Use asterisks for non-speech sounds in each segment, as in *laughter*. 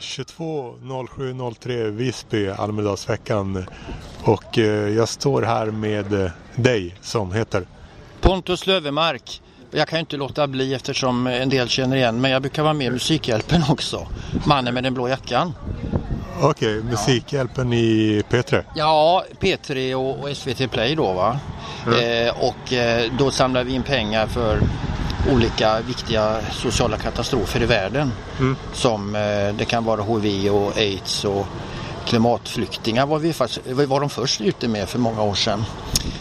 22.07.03 Visby, Almedalsveckan. Och eh, jag står här med eh, dig som heter? Pontus Lövemark. Jag kan ju inte låta bli eftersom en del känner igen men jag brukar vara med i Musikhjälpen *laughs* också. Mannen med den blå jackan. Okej, okay, Musikhjälpen i P3? Ja, P3 och, och SVT Play då va. Mm. Eh, och eh, då samlar vi in pengar för olika viktiga sociala katastrofer i världen. Mm. Som eh, det kan vara HIV och aids och klimatflyktingar var, vi faktiskt, var de först ute med för många år sedan.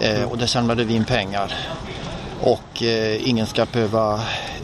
Mm. och där samlade vi in pengar. Och eh, ingen ska behöva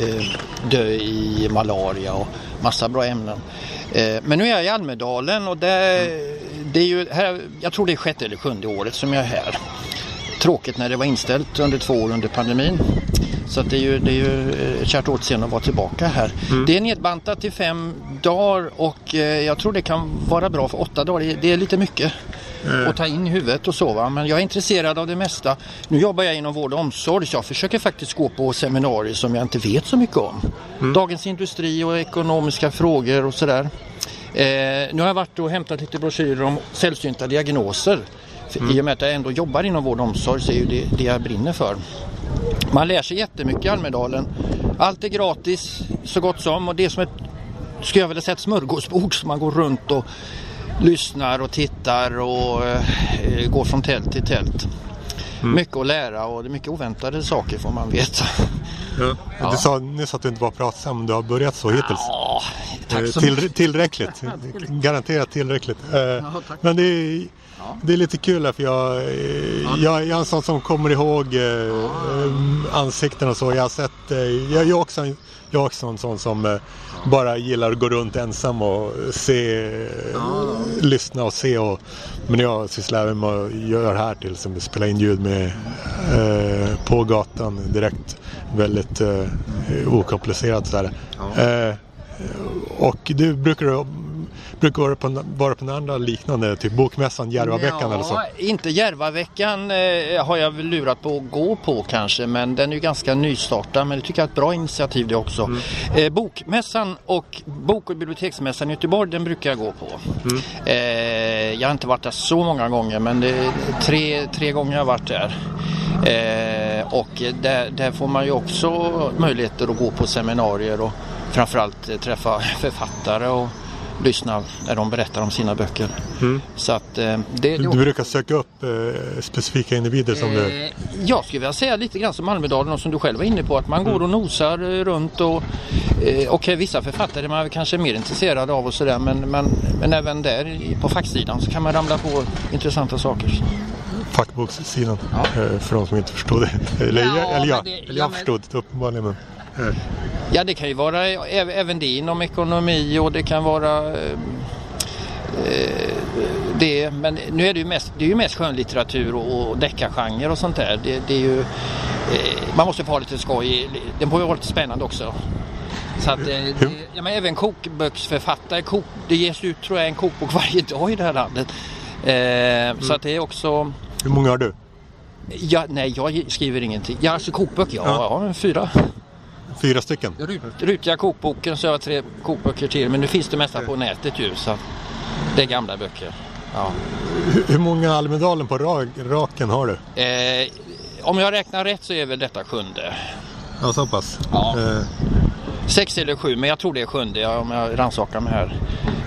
eh, dö i malaria och massa bra ämnen. Men nu är jag i Almedalen och det, det är ju här, jag tror det är sjätte eller sjunde året som jag är här. Tråkigt när det var inställt under två år under pandemin. Så det är ju, det är ju ett kärt återseende att vara tillbaka här. Mm. Det är nedbantat till fem dagar och eh, jag tror det kan vara bra för åtta dagar. Det är lite mycket mm. att ta in i huvudet och så. Va? Men jag är intresserad av det mesta. Nu jobbar jag inom vård och omsorg så jag försöker faktiskt gå på seminarier som jag inte vet så mycket om. Mm. Dagens Industri och ekonomiska frågor och sådär. Eh, nu har jag varit och hämtat lite broschyrer om sällsynta diagnoser. Mm. I och med att jag ändå jobbar inom vård och omsorg så är det det jag brinner för. Man lär sig jättemycket i Almedalen. Allt är gratis så gott som och det är som ett, skulle jag vilja säga, ett smörgåsbord som man går runt och lyssnar och tittar och eh, går från tält till tält. Mm. Mycket att lära och det är mycket oväntade saker får man veta. Ja. Ja. Du sa nyss att du inte var pratsam, du har börjat så hittills. Ja, tack så Till, tillräckligt, *laughs* garanterat tillräckligt. Eh, ja, men det är, det är lite kul här för jag, jag, jag är en sån som kommer ihåg eh, ansikten och så. Jag har sett, eh, jag, jag, är också, jag är också en sån som eh, bara gillar att gå runt ensam och se, lyssna och se. Och, men jag sysslar även med att göra här till som spela in ljud med eh, på gatan direkt. Väldigt eh, okomplicerat sådär. Eh, och du brukar brukar vara på, vara på andra liknande, typ Bokmässan, Järvaveckan ja, eller så? Inte Järvaveckan eh, har jag väl lurat på att gå på kanske men den är ju ganska nystartad men det tycker jag är ett bra initiativ det också. Mm. Eh, bokmässan och Bok och biblioteksmässan i Göteborg den brukar jag gå på. Mm. Eh, jag har inte varit där så många gånger men det tre, tre gånger jag har varit där. Eh, och där, där, får man ju också möjligheter att gå på seminarier och framförallt eh, träffa *laughs* författare och lyssna när de berättar om sina böcker. Mm. Så att, eh, det, du, brukar söka upp eh, specifika individer som eh, du... Jag skulle vilja säga lite grann som Almedalen och som du själv var inne på att man mm. går och nosar eh, runt och eh, och vissa författare man är kanske mer intresserad av och sådär men, men, men även där på facksidan så kan man ramla på intressanta saker. Fackbokssidan ja. Eh, för de som inte förstod det. Eller, ja, eller jag, det, eller jag ja, förstod det uppenbarligen. Men... Ja det kan ju vara även det inom ekonomi och det kan vara eh, eh, det, men nu är det ju mest, det är ju mest skönlitteratur och, och deckargenre och sånt där. Det, det är ju, eh, man måste få ha lite skoj, den får ju vara lite spännande också. Så att, det, ja, men även kokböcksförfattare, kok, det ges ut tror jag en kokbok varje dag i det här landet. Eh, mm. Så att det är också... Hur många har du? Ja, nej, jag skriver ingenting. Ja, alltså kokböcker, ja, ja. jag har fyra. Fyra stycken? Rutiga kokboken så jag har tre kokböcker till men nu finns det mesta på nätet ju så det är gamla böcker. Ja. Hur många Almedalen på raken har du? Eh, om jag räknar rätt så är väl detta sjunde. Ja, så pass? Ja. Eh. Sex eller sju, men jag tror det är sjunde om jag rannsakar mig här.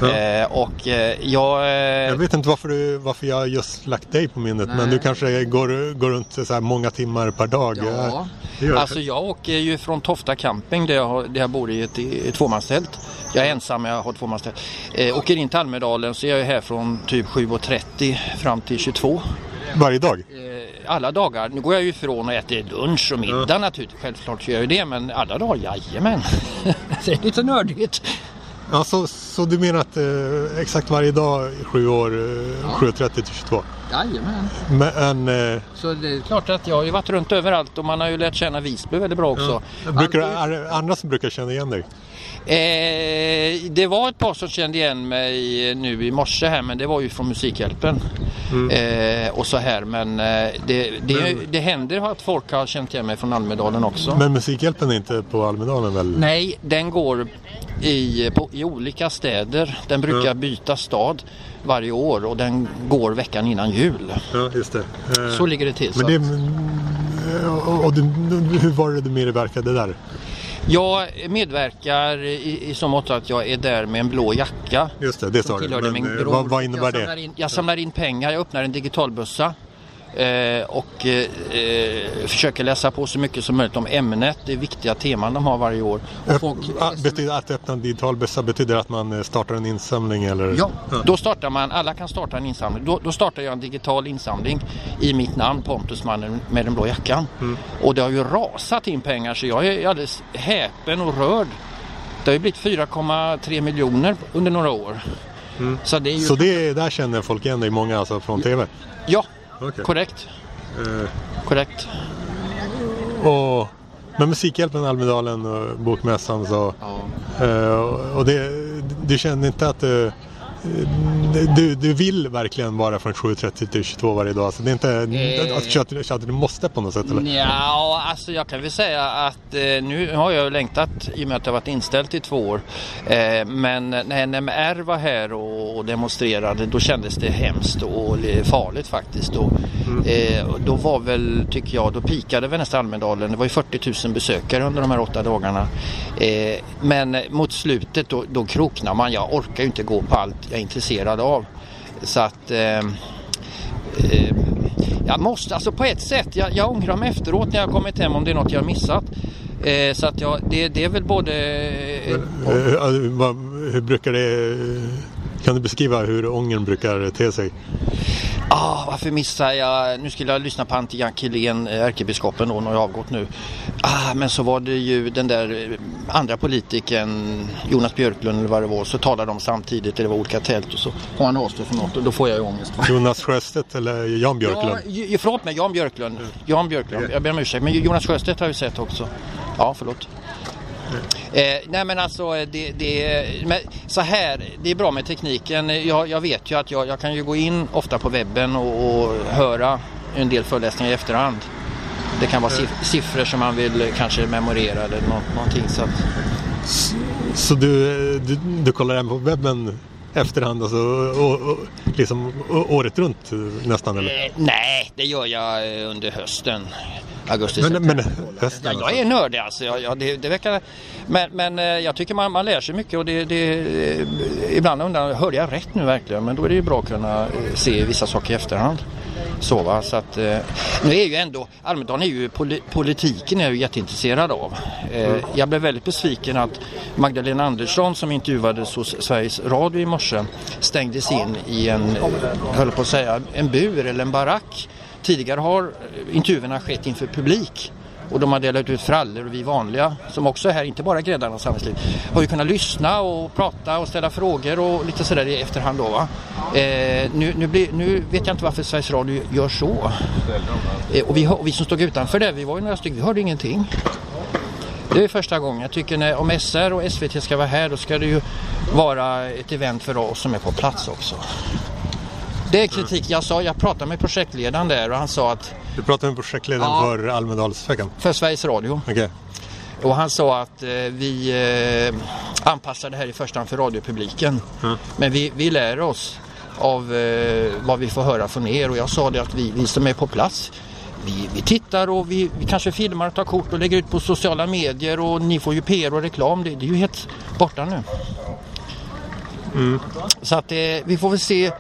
Ja. Eh, och eh, jag... Eh... Jag vet inte varför, du, varför jag just lagt dig på minnet, Nej. men du kanske går, går runt så många timmar per dag. Ja. Alltså jag åker ju från Tofta camping där jag, där jag bor i ett, ett tvåmanstält. Jag är ensam, men jag har tvåmanstält. Eh, åker in till Almedalen så är jag här från typ 7.30 fram till 22. Varje dag? Alla dagar. Nu går jag ju ifrån och äter lunch och middag ja. naturligtvis. Självklart gör jag det, men alla dagar, jajamän. *laughs* det är lite nördigt. Ja, så, så du menar att eh, exakt varje dag i sju år, eh, ja. 7.30 till 22? Jajamän. Men, eh, så det är klart att jag har ju varit runt överallt och man har ju lärt känna Visby väldigt bra också. Ja. Brukar, är andra som brukar känna igen dig? Eh, det var ett par som kände igen mig nu i morse här men det var ju från Musikhjälpen. Mm. Eh, och så här men eh, det, det, men, det händer att folk har känt igen mig från Almedalen också. Men Musikhjälpen är inte på Almedalen väl? Nej, den går i, på, i olika städer. Den brukar ja. byta stad varje år och den går veckan innan jul. Ja, just det. Eh, så ligger det till. Men det, och, och, hur var det du medverkade där? Jag medverkar i, i så mått att jag är där med en blå jacka. Just det, det sa du. Men, vad, vad innebär jag det? In, jag samlar in pengar, jag öppnar en digitalbössa Eh, och eh, försöker läsa på så mycket som möjligt om ämnet, det viktiga teman de har varje år. Folk, betyder att öppna en digital bössa betyder att man eh, startar en insamling? Eller? Ja, då startar man, alla kan starta en insamling. Då, då startar jag en digital insamling i mitt namn, Pontus mannen med den blå jackan. Mm. Och det har ju rasat in pengar så jag är alldeles häpen och rörd. Det har ju blivit 4,3 miljoner under några år. Mm. Så, det är ju... så det, där känner folk igen dig många alltså från TV? Ja, Okay. Korrekt. Uh. Korrekt. Och med Musikhjälpen, Almedalen och Bokmässan så... Ja. Uh, och det, du känner inte att du du, du vill verkligen vara från 7.30 till 22 varje dag? Så det är inte eh, att, du måste på något sätt? Eller? Ja, alltså jag kan väl säga att eh, nu har jag längtat i och med att jag varit inställd i två år. Eh, men när NMR var här och, och demonstrerade då kändes det hemskt och farligt faktiskt. Och, mm. eh, då var väl, tycker jag, då pikade väl nästan Almedalen. Det var ju 40 000 besökare under de här åtta dagarna. Eh, men mot slutet då, då kroknar man. Jag orkar ju inte gå på allt jag är intresserad av. Så att eh, eh, jag måste, alltså på ett sätt, jag, jag ångrar mig efteråt när jag kommit hem om det är något jag missat. Eh, så att jag, det, det är väl både... Eh, hur, hur brukar det... Kan du beskriva hur ångern brukar te sig? Ah, varför missade jag? Nu skulle jag lyssna på Antti Jankilén, eh, ärkebiskopen då, har avgått nu. Ah, men så var det ju den där eh, andra politikern, Jonas Björklund eller vad det var, så talade de samtidigt, det var olika tält och så har han avstått från något och då får jag ju ångest. Jonas Sjöstedt eller Jan Björklund? Ja, förlåt mig, Jan Björklund. Jan Björklund, jag ber om ursäkt. Men Jonas Sjöstedt har jag ju sett också. Ja, förlåt. Eh, nej men alltså det, det men så här, det är bra med tekniken. Jag, jag vet ju att jag, jag, kan ju gå in ofta på webben och, och höra en del föreläsningar i efterhand. Det kan vara siffror som man vill kanske memorera eller nå, någonting. Så, att... så du, du, du kollar även på webben efterhand alltså, och, och, liksom året runt nästan? Eller? Eh, nej, det gör jag eh, under hösten augusti, men, men hösten, ja, Jag är nördig alltså. Jag, jag, det, det verkar, men, men eh, jag tycker man, man lär sig mycket och det, det, ibland undrar hörde jag rätt nu verkligen? Men då är det ju bra att kunna se vissa saker i efterhand. Så, va? så att, nu är ju ändå, Almedalen är ju politiken är ju jätteintresserad av. Mm. Jag blev väldigt besviken att Magdalena Andersson som intervjuades hos Sveriges Radio i morse stängdes in i en, höll på att säga, en bur eller en barack Tidigare har intervjuerna skett inför publik och de har delat ut frallor och vi vanliga som också är här, inte bara Gräddarna samhällsliv, har ju kunnat lyssna och prata och ställa frågor och lite sådär i efterhand då va. Eh, nu, nu, blir, nu, vet jag inte varför Sveriges Radio gör så. Eh, och, vi, och vi som stod utanför där, vi var ju några stycken, vi hörde ingenting. Det är första gången. Jag tycker när, om SR och SVT ska vara här då ska det ju vara ett event för oss som är på plats också. Det är kritik. Jag, sa, jag pratade med projektledaren där och han sa att... Du pratade med projektledaren ja, för Almedalsveckan? För Sveriges Radio. Okay. Och han sa att eh, vi eh, anpassar det här i första hand för radiopubliken. Mm. Men vi, vi lär oss av eh, vad vi får höra från er och jag sa det att vi, vi som är på plats vi, vi tittar och vi, vi, kanske filmar och tar kort och lägger ut på sociala medier och ni får ju PR och reklam. Det, det är ju helt borta nu. Mm. Så att eh, vi får väl se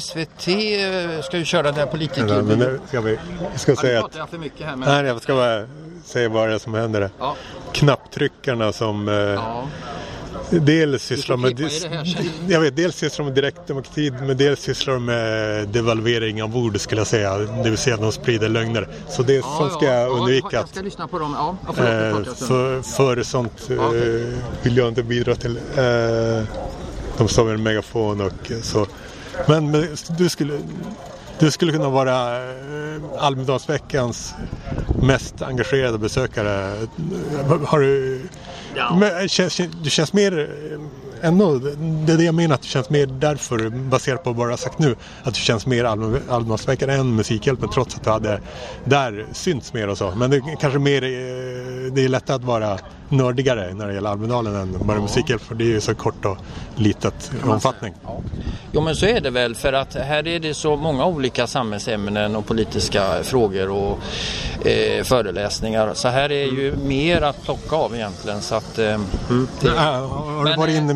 SVT eh, ska ju köra den här politiken. Ja, men nu ska vi, jag ska säga att... Jag för mycket här, men... Nej, jag ska bara säga vad det är som händer. Ja. Knapptryckarna som... Eh, ja. Dels sysslar med, jag vet, dels sysslar med direktdemokrati men dels sysslar de med devalvering av ord skulle jag säga. Det vill säga att de sprider lögner. Så det ja, som ska jag undvika. Jag ska lyssna på dem. Ja, förlåt, eh, för, för sånt eh, vill jag inte bidra till. Eh, de står med en megafon och så. Men, du, skulle, du skulle kunna vara eh, Almedalsveckans mest engagerade besökare. Har du, ja. men, känns, du känns mer ändå, det är det jag menar att det känns mer därför, baserat på vad du har sagt nu, att det känns mer Almedalsveckan än Musikhjälpen trots att du hade där synts mer och så. Men det är kanske mer, eh, det är lättare att vara nördigare när det gäller Almedalen än bara ja. Musikhjälp för det är ju så kort och litet omfattning. Ja. Jo men så är det väl för att här är det så många olika samhällsämnen och politiska frågor och eh, föreläsningar. Så här är ju mm. mer att plocka av egentligen. Så att, eh, mm. det, har du varit in,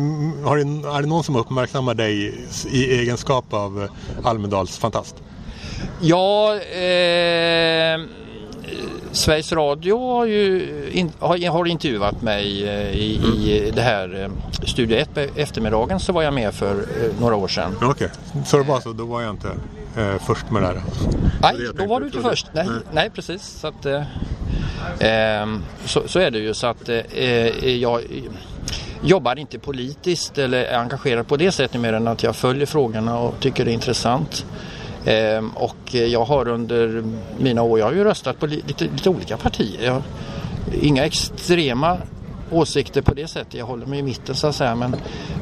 har det, är det någon som uppmärksammar dig i egenskap av Almedals fantast? Ja, eh, Sveriges Radio har ju in, har, har intervjuat mig eh, i, mm. i det här eh, Studio 1 på eftermiddagen så var jag med för eh, några år sedan. Okej, okay. så var så, då var jag inte eh, först med det här? Nej, då var du inte först. Nej, nej. nej precis. Så, att, eh, ehm, så, så, är det ju så att eh, jag jobbar inte politiskt eller är engagerad på det sättet mer än att jag följer frågorna och tycker det är intressant. Ehm, och jag har under mina år, jag har ju röstat på lite, lite olika partier. Jag, inga extrema åsikter på det sättet. Jag håller mig i mitten så att säga. Men,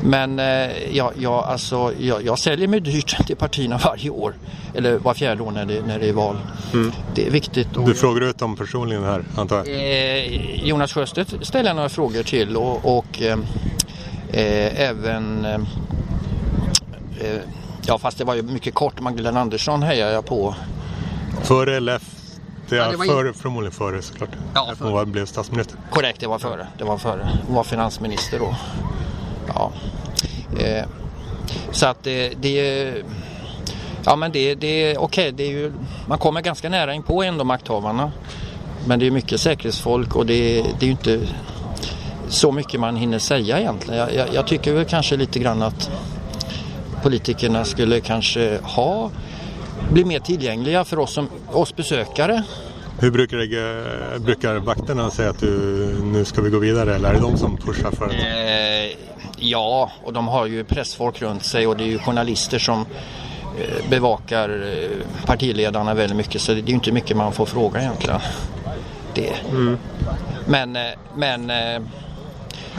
men eh, jag, jag, alltså, jag, jag säljer mig dyrt till partierna varje år. Eller var fjärde år när det, när det är val. Mm. Det är viktigt. Du frågar ut dem personligen här antar jag? Eh, Jonas Sjöstedt ställer några frågor till och, och eh, eh även eh, eh, Ja fast det var ju mycket kort. Magdalena Andersson hejar jag på. Före eller efter? Ja, det var före, förmodligen före såklart. Ja, före. Hon blev statsminister. Korrekt, det var före. Det var före. Hon var finansminister då. Ja. Eh, så att det, det Ja men det, det okay, man kommer ganska nära in på ändå makthavarna. Men det är mycket säkerhetsfolk och det, det är ju inte så mycket man hinner säga egentligen. Jag, jag, jag tycker väl kanske lite grann att politikerna skulle kanske ha, bli mer tillgängliga för oss, som, oss besökare. Hur brukar, det, brukar vakterna säga att du, nu ska vi gå vidare eller är det de som pushar för det? Eh, ja, och de har ju pressfolk runt sig och det är ju journalister som eh, bevakar eh, partiledarna väldigt mycket så det är ju inte mycket man får fråga egentligen. Det. Mm. Men, eh, men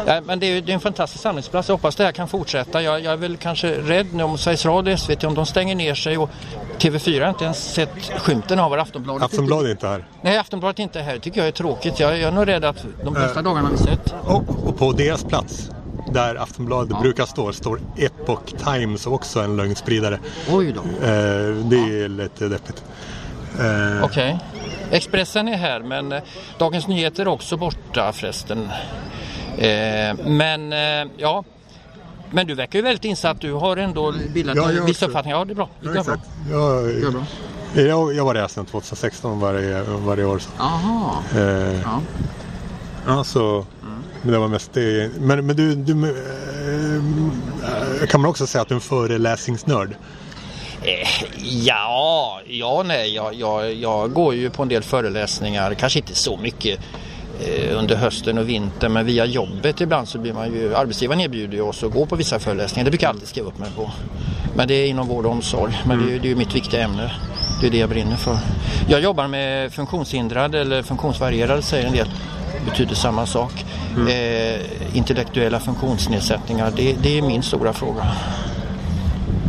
Ja, men det är, det är en fantastisk samlingsplats. Jag hoppas det här kan fortsätta. Jag, jag är väl kanske rädd nu om Sveriges Radio och SVT om de stänger ner sig och TV4 har inte ens sett skymten av var Aftonbladet Aftonbladet är inte här? Nej, Aftonbladet är inte här. Det tycker jag är tråkigt. Jag, jag är nog rädd att de bästa äh, dagarna har vi sett. Och, och på deras plats där Aftonbladet ja. brukar stå står Epoch Times också en lögnspridare. Oj då. Eh, det är ja. lite deppigt. Eh. Okej. Okay. Expressen är här men eh, Dagens Nyheter är också borta förresten. Eh, men eh, ja, men du verkar ju väldigt insatt. Du har ändå bildat ja, en viss uppfattning. Ja, det är bra. Det ja, exakt. Jag, jag, jag var där sedan 2016 varje, varje år. Jaha. Eh, ja. Alltså, mm. men det var mest det. Men, men du, du eh, kan man också säga att du är en föreläsningsnörd? Eh, ja, ja nej. Jag, jag, jag går ju på en del föreläsningar. Kanske inte så mycket Eh, under hösten och vintern men via jobbet ibland så blir man ju, arbetsgivaren erbjuder ju oss att gå på vissa föreläsningar. Det brukar jag alltid skriva upp mig på. Men det är inom vård och omsorg. Men det, är, det är ju mitt viktiga ämne. Det är det jag brinner för. Jag jobbar med funktionshindrade eller funktionsvarierade säger en del. Det betyder samma sak. Mm. Eh, intellektuella funktionsnedsättningar, det, det, är min stora fråga.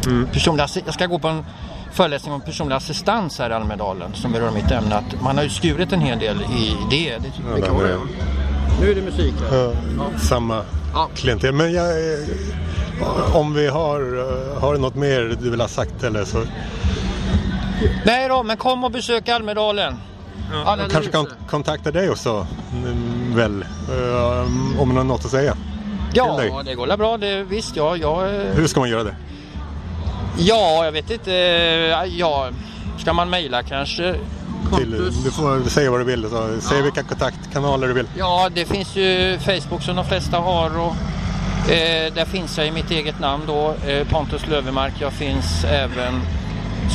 Mm. Personliga, jag ska gå på en föreläsning om personlig assistans här i Almedalen som berör mitt ämne. Att man har ju skurit en hel del i det. det ja, det Nu är det musik här. Ja, ja. Samma ja. klientel. Men jag, om vi har, har något mer du vill ha sagt eller så? Nej då, men kom och besök Almedalen. Ja, jag kanske kan kontakta dig också mm, väl om man har något att säga. Ja, det går bra. Det, visst, ja, jag... Hur ska man göra det? Ja, jag vet inte. Ja, ska man mejla kanske? Till, du får säga vad du vill. Så. Säg ja. vilka kontaktkanaler du vill. Ja, det finns ju Facebook som de flesta har. Och, eh, där finns jag i mitt eget namn då, eh, Pontus Lövemark. Jag finns även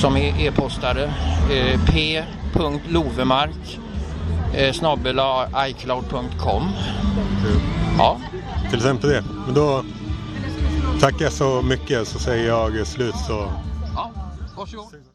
som e-postare. Eh, p.lovemark eh, snabela icloud.com. Ja. Till exempel det. Men då Tackar så mycket så säger jag slut så. Ja, varsågod.